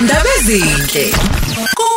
Ndaba ezinhle.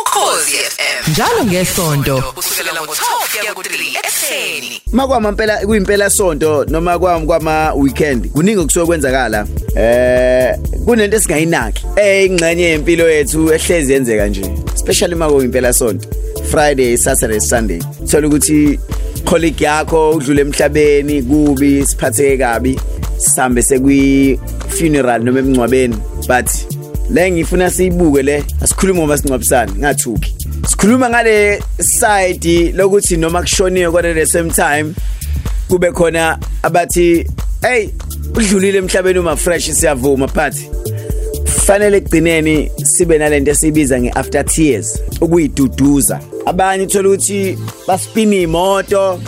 Ukhozi FM. Njalo ngesonto kusukela ngo-12 kuya ku-3 ekseni. makwama mpela kuyimpela sonto noma kwami kwama weekend kuningi okusuke kwenzakala eh kunento esingayinaki eyingxenye yempilo yethu ehlezi yenzeka nje especially mako impela sonto friday saturday sunday thola ukuthi colleague yakho udlule emhlabeni kubi siphatheke kabi sambe sekwi funeral noma emncwabeni but le ngifuna siyibuke le asikhuluma ngoba singcwabisana ngathuki. Sikhuluma ngale side lokuthi noma kushoniwe kodwa the same time kube khona abathi hey udlulile emhlabeni uma fresh siyavuma but fanele ekugcineni sibe nalento esibiza ngeafter tears ukuyiduduza. Abanye uthola ukuthi baspina imoto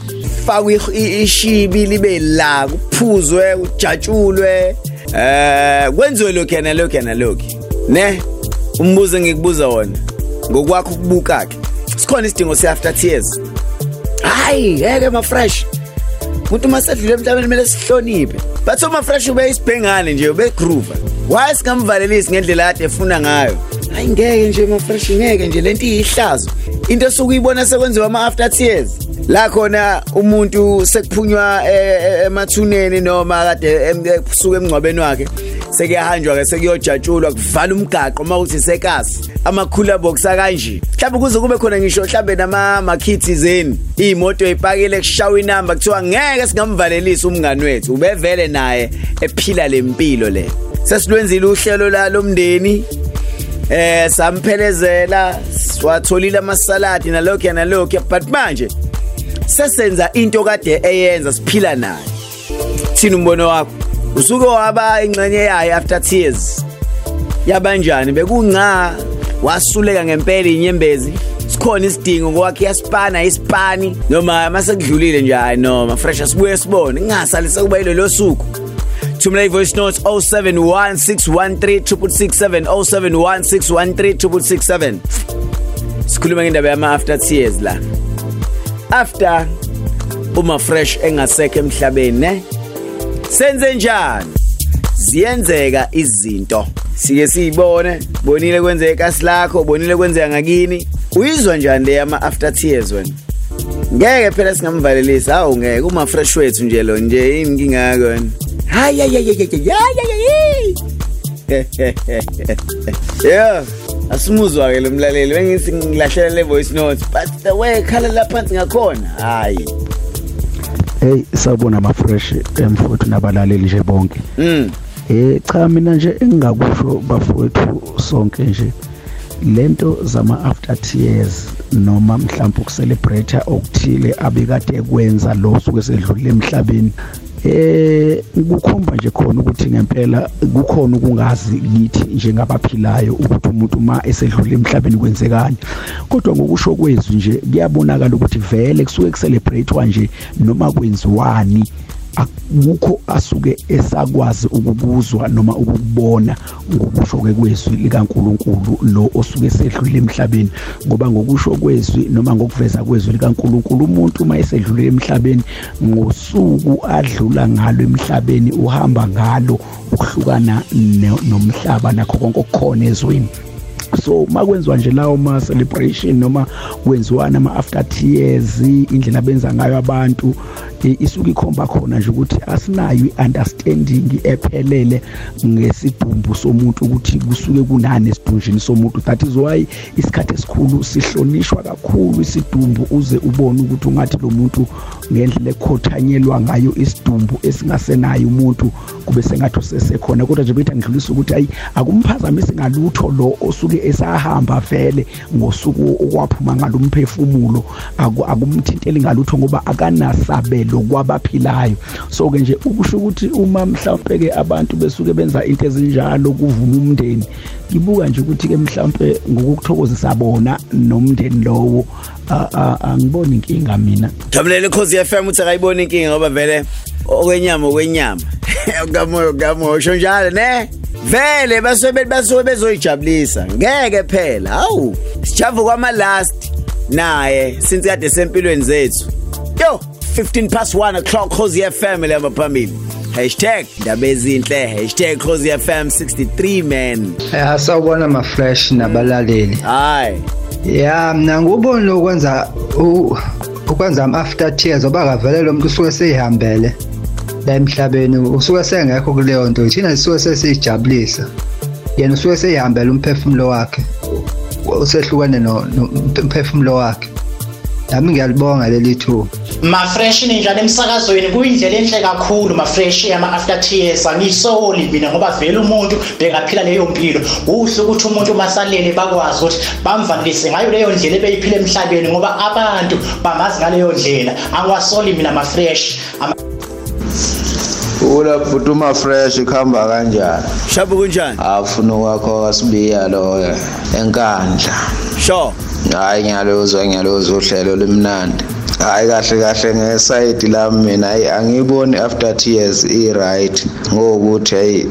fakwe ishibi libe la kuphuzwe ujatshulwe eh kwenziwe lokho yana lokho yana lokho ne? Umbuzo ngikubuza wona. Ngokwakho ukubuka ke sikhona isidingo seafter tears? Hayi ngeke ma fresh umuntu masedlule emhlabeni kumele sihloniphe. Bathi uma fresh ube isibhengane nje ube groove why singamvalelisi ngendlela kade efuna ngayo? Hayi ngeke nje ma fresh ngeke nje. Lento iyihlazo. Into sokuyibona sekwenziwa ama after tears. La khona umuntu sekuphunywa eh, eh, emathuneni noma kade kusuka emngcwabeni wakhe. Sekuyahanjwa ke sekuyojatshulwa kuvala umgaqo mawuthi sekasi amakhula box akanje mhlawumbe kuze kube khona ngisho mhlawumbe nama makhithi zeni imoto ipakile kushawa inamba kuthiwa ngeke singamvalelisa umngani wethu. Ubevele naye ephila lempilo le. Sesilwenzile uhlelo lomndeni eh samphelezela swatholile amasaladi nalokho nalokho but manje sesenza into kade eyenza siphila naye thina umbono wakho? Usuke waba ingxenye yayo after tears. Yabanjani? Bekunca wasuleka ngempela inyembezi. Sikhona isidingo kwakhe yasipana isipani noma mase kudlulile nje hayi noma fresh asibuye sibone. Ngingasali sekuba yilo suku. Thumela i-voice notes 0716136667 0716136667 sikhuluma ngendaba yama-after tears la. After uma fresh engasekho emhlabeni ne? Senze njani? Ziyenzeka izinto. Sike siyibone. Bonile kwenzeka ekasi lakho bonile kwenzeka ngakini. Uyizwa njani le yama after tears wena? Ngeke phela singamvalelisi. Hawu ngeke. Uma fresh wethu nje lo nje inkinga yakho wena hayi hayi hayi hayi yeah asimuzwa ke lo mlaleli. Bengithi ngilahlela le voice note but the way khala laphansi ngakhona hayi. Hey sabona ma fresh emfuthu nabalaleli nje bonke. Mm eh cha mina nje engingakusho bafowethu sonke nje lento zama after tears noma mhlawumbe ukucelebrate okuthile abekade kwenza lo suke sedlulile emhlabeni eh kukhomba nje khona ukuthi ngempela kukhona ukungazi kithi njengabaphilayo ukuthi umuntu uma esedlule emhlabeni kwenzekani. Kodwa ngokusho kwezwi nje kuyabonakala ukuthi vele kusuke kucelebratewa nje noma kwenziwani. Akukho asuke esakwazi ukubuzwa noma ukubona ngokusho kwezwi likaNkuluNkulu lo osuke sedlule emhlabeni. Ngoba ngokusho kwezwi noma ngokuveza kwezwi likaNkuluNkulu umuntu uma esedlule emhlabeni ngosuku adlula ngalo emhlabeni uhamba ngalo ukuhlukana nomhlaba nakho konke okukhona ezweni. So makwenziwa nje lawo ma celebration noma kwenziwana ama after tears indlela benza ngayo abantu isuke ikhomba khona nje ukuthi asinayo iunderstanding ephelele ngesidumbu somuntu ukuthi kusuke kunani esidunjini somuntu. That is why isikhathi esikhulu sihlonishwa kakhulu isidumbu uze ubone ukuthi ungathi lo muntu ngendlela ekhothanyelwa ngayo isidumbu esingasenayo umuntu kube sengathi usesekhona. Kodwa nje bethi ngidlulisa ukuthi ayi akumphazamisi ngalutho lo osuke esahamba vele ngosuku okwaphuma ngalumphefumulo akumthinteli ngalutho ngoba akanasabelo kwabaphilayo. So ke nje ukusho ukuthi uma mhlawumbe ke abantu besuke benza into ezinjalo kuvuma umndeni ngibuka nje ukuthi ke mhlawumbe ngokukuthokozisa bona nomndeni lowo angiboni inkinga mina. Jamlele Khosi FM uthi akayibona inkinga ngoba vele okwenyama okwenyama. Kamoyo kamoyo usho njalo ne? Vele basuke basuke bezoyijabulisa. Ngeke phela hawu sijavu kwama last naye since kade sempilweni zethu. Yo! 15 past 1 o'clock Khosi FM lema phambili #ndaba ezinhle #khosifm 63 man. Eh sawubona ma fresh nabalaleli. hayi Ya mina ngubona ukwenza u- ukwenza ama after tears oba kavele lo muntu usuke seyihambele la emhlabeni usuke sengekho kuleyo nto. Thina sisuke sesijabulisa yena usuke seyihambele umphefumulo wakhe usehlukene no no- umphefumulo wakhe. Nami ngiyalibonga leli thuba. Mafresh ninjani emsakazweni kuyindlela enhle kakhulu mafresh yama after tears. Angisoli mina ngoba vele umuntu bekaphila leyo mpilo. Kuhle ukuthi umuntu masalele bakwazi ukuthi bamvanilise ngayo leyo ndlela ebeyiphila emhlabeni ngoba abantu bamazi ngaleyo ndlela. Angiwasoli mina mafresh Ama- Ula phutuma fresh ikhamba kanjani? shabu kunjani? Afuna kwakho kasibiya lo enkandla. sure Hayi ngiyaluzwa ngiyaluzwa uhlelo limnandi. Hayi kahle kahle ngeside lami mina hayi angiboni after tears i right ngokuthi hey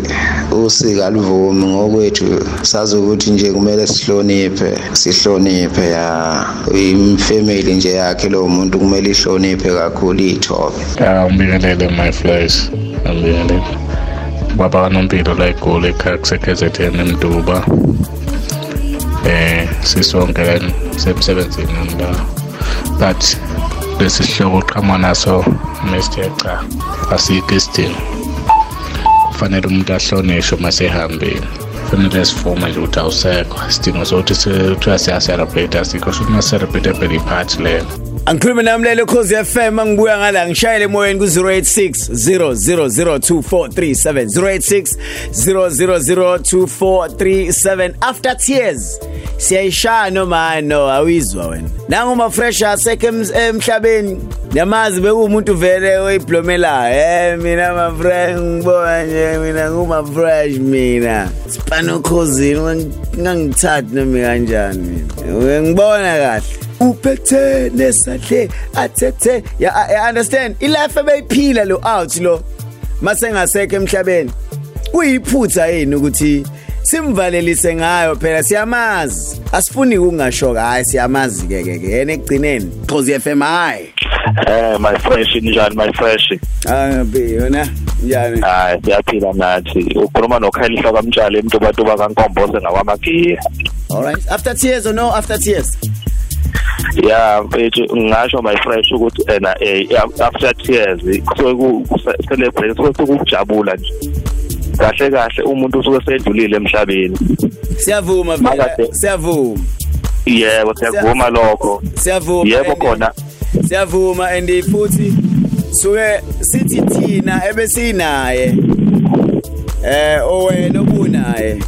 usika livumi ngokwethu sazi ukuthi nje kumele sihloniphe sihloniphe ya imfamily nje yakhe lo muntu kumele ihloniphe kakhulu ithobe Ya ngibingelele my flesh. Ngibingelele. Baba kaNompilo la eGoli ekhaya kuseKZN eMduba. Eh sisonke la semsebenzini la. But lesi sihloko uqhamuka naso Mr. cha asikho isidingo. Kufanele umuntu ahlonishwe mase ehambile. Kufanele sivume nje ukuthi awusekho. Isidingo sokuthi sithiwa siya-celebrate asikho. Should not celebrate a party leyo. Angikhuluma nami lelo Khosi FM angibuya ngala ngishayele emoyeni ku 086 0002437 086 after tears siyayishaya noma no awizwa wena. Nanguma fresh asekho ems- emhlabeni yamazi bekumuntu vele oyiblomela eh mina ma fresh ngibona nje mina nguma fresh mina. Sipano khosini ngangithathi noma kanjani mina? Ngibona kahle? Uphethe nesahle athethe. Ya I I understand. Ilife ebeyiphila lo out lo. Masengasekho emhlabeni. Kuyiphutha yini ukuthi simvalelise ngayo phela? Siyamazi. Asifuni ukungashoka hayi siyamazi ke ke ke. Yena ekugcineni. Khosi FM hayi. Eh my fresh njani my fresh? Angabe yona njani? Hayi siyaphila nathi. Ukhuluma nokhayihlo kamtshali emntubatuba kankomboze ngawamagiya alright after tears or no after tears? Ya mfethu ngisho my fresh ukuthi ena eh after tears kusuke ku celebrate kusuke kujabula nje. Kahle kahle umuntu usuke sedlulile emhlabeni. Siyavuma siyavuma. Yebo siyavuma lokho. siyavuma yebo khona. siyavuma and futhi suke sithi thina ebesinaye eh owena obunaye.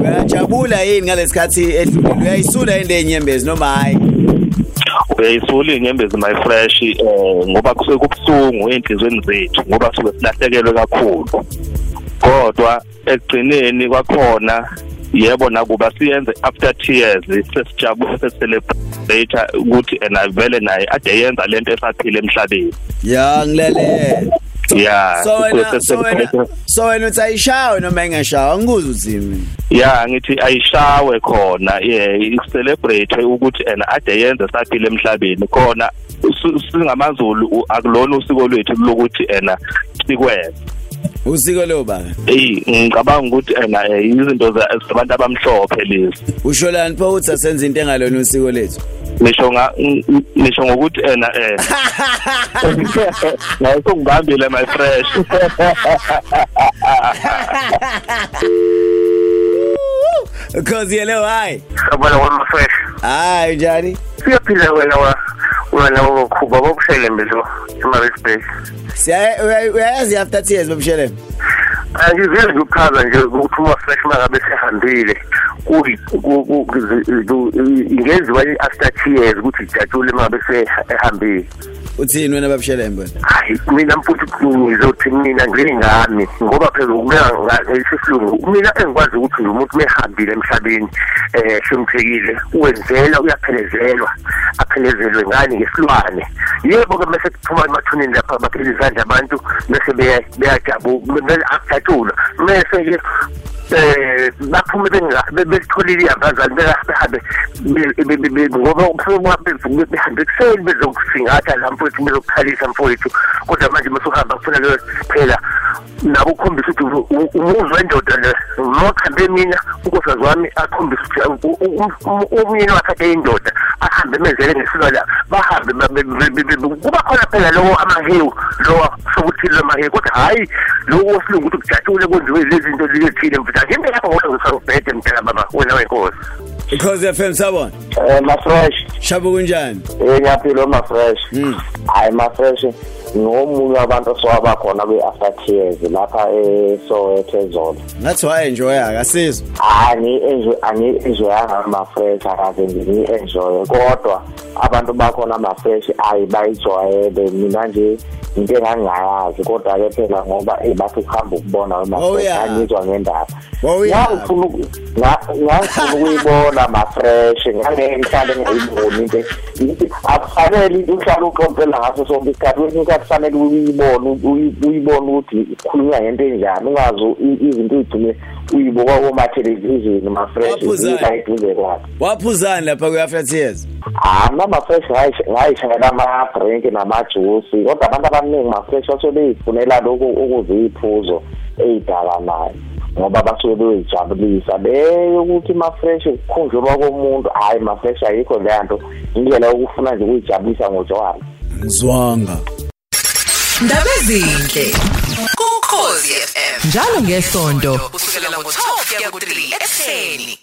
Uyajabula yini ngalesikhathi edlulile? Uyayisula into enyembezi noma hayi uyayisula inyembezi my fresh eh ngoba kusuke kubuhlungu enhlizweni zethu ngoba suke silahlekelwe kakhulu. Kodwa ekugcineni kwakhona yebo nakuba siyenze after tears sesijabule sesicelebrate ukuthi ena vele naye ade yenza lento esaphila emhlabeni. Ya ngilele ya so wena so wena so wena uthi ayishawe noma engashawa ngikuza uthini ya ngithi ayishawe khona. Ye celebrate ukuthi ena ade yenze saphila emhlabeni. Khona singamaZulu akulona usiko lwethu lokuthi ena sikwenze. Usiko lo baba eyi ngicabanga ukuthi ena eh, izinto za- zabantu abamhlophe lezi. Usholani pho uthi asenze into engalona usiko lethu? Nisho nga nisho ngokuthi ena eh. Ngayisongibambile my fresh. Because yelo hayi sabona kwama fresh. Hayi njani? Siyaphila wena wa wena wakhuba bokuselembe lo emarisbase siya uya- uyayazi after tears babushelene angivile nje ukuchaza nje ukuthi uma fresh mangabe sehambile ingenziwa i-after tears ukuthi ijatshule mangabe sehambile uthini wena babushelene bona hayi mina mfuthi ngizothi mina ngingami ngoba phela kumele ngesihlungu mina engikwazi ukuthi umuntu mehambile emhlabeni eh hloniphekile wenzela uyaphelezelwa aphelezelwe ngani? Ngesilwane. Yebo ke mase kuphuma emathuneni lapha baphele izandla abantu bese beya- beyajabu bese akujatshulwa mese ke eh baphume belitholile abazali behambe ngoba umsebenzi behambe ekuseni bezokusingatha la mfowethu bezokukhalisa mfowethu kodwa manje masuhamba kufanele phela nabo ukhombisa ukuthi umuzwa wendoda le nokhambe mina unkosazi wami akhombisa ukuthi umyeni wakhe ade indoda ahambe menzele ngesilo la bahambe kuba khona phela lowo amahewu lowo sokuthi lo mahewu kodwa hayi lowo osilungu ukuthi kujatshule kwenziwe lezi zinto lezithile mfutha ngimbe lapho ngoba ngisabhede mntana baba wena wenkosi. Ikhosi FM sabona eh ma fresh Shabo kunjani? Eh ngiyaphila ma fresh hayi ma fresh ngomunye wabantu osowaba khona kwi after tears lapha eSoweto ezolo ngathi wa enjoy akasizwe ani enjoy ani enjoy ama fresh akaze ngi enjoy kodwa abantu bakhona ama fresh ayi bayijwayele. Mina nje into engangayazi kodwa ke phela ngoba ebathi ukuhamba ukubona wema fresh angizwa ngendaba. Ngifuna ngifuna ukuyibona ma fresh ngane ngihlale ngiyibona into akufanele into uhlala uqompela ngaso sonke isikhathi kwesinye isikhathi kufanele uyibone uyibone ukuthi ikhulunywa ngento enjani ungazi izinto uyigcine uyibuka kuma television ma fresh la eduze kwakhe waphuzani lapha ku after tears? Ah nama fresh ngayishayela ama drink nama juice kodwa abantu abaningi ma fresh basuke beyifunela lokho ukuziphuzo eyidala nayo ngoba basuke beyijabulisa beyokuthi ma fresh ukukhunjulwa komuntu hayi ma fresh ayikho leyo nto indlela yokufuna nje ukuyijabulisa ngotshwala ngizwanga. Ndaba ezinhle kuKhosi FM njalo ngesonto kusukela ngo12 kuya ku3 ekseni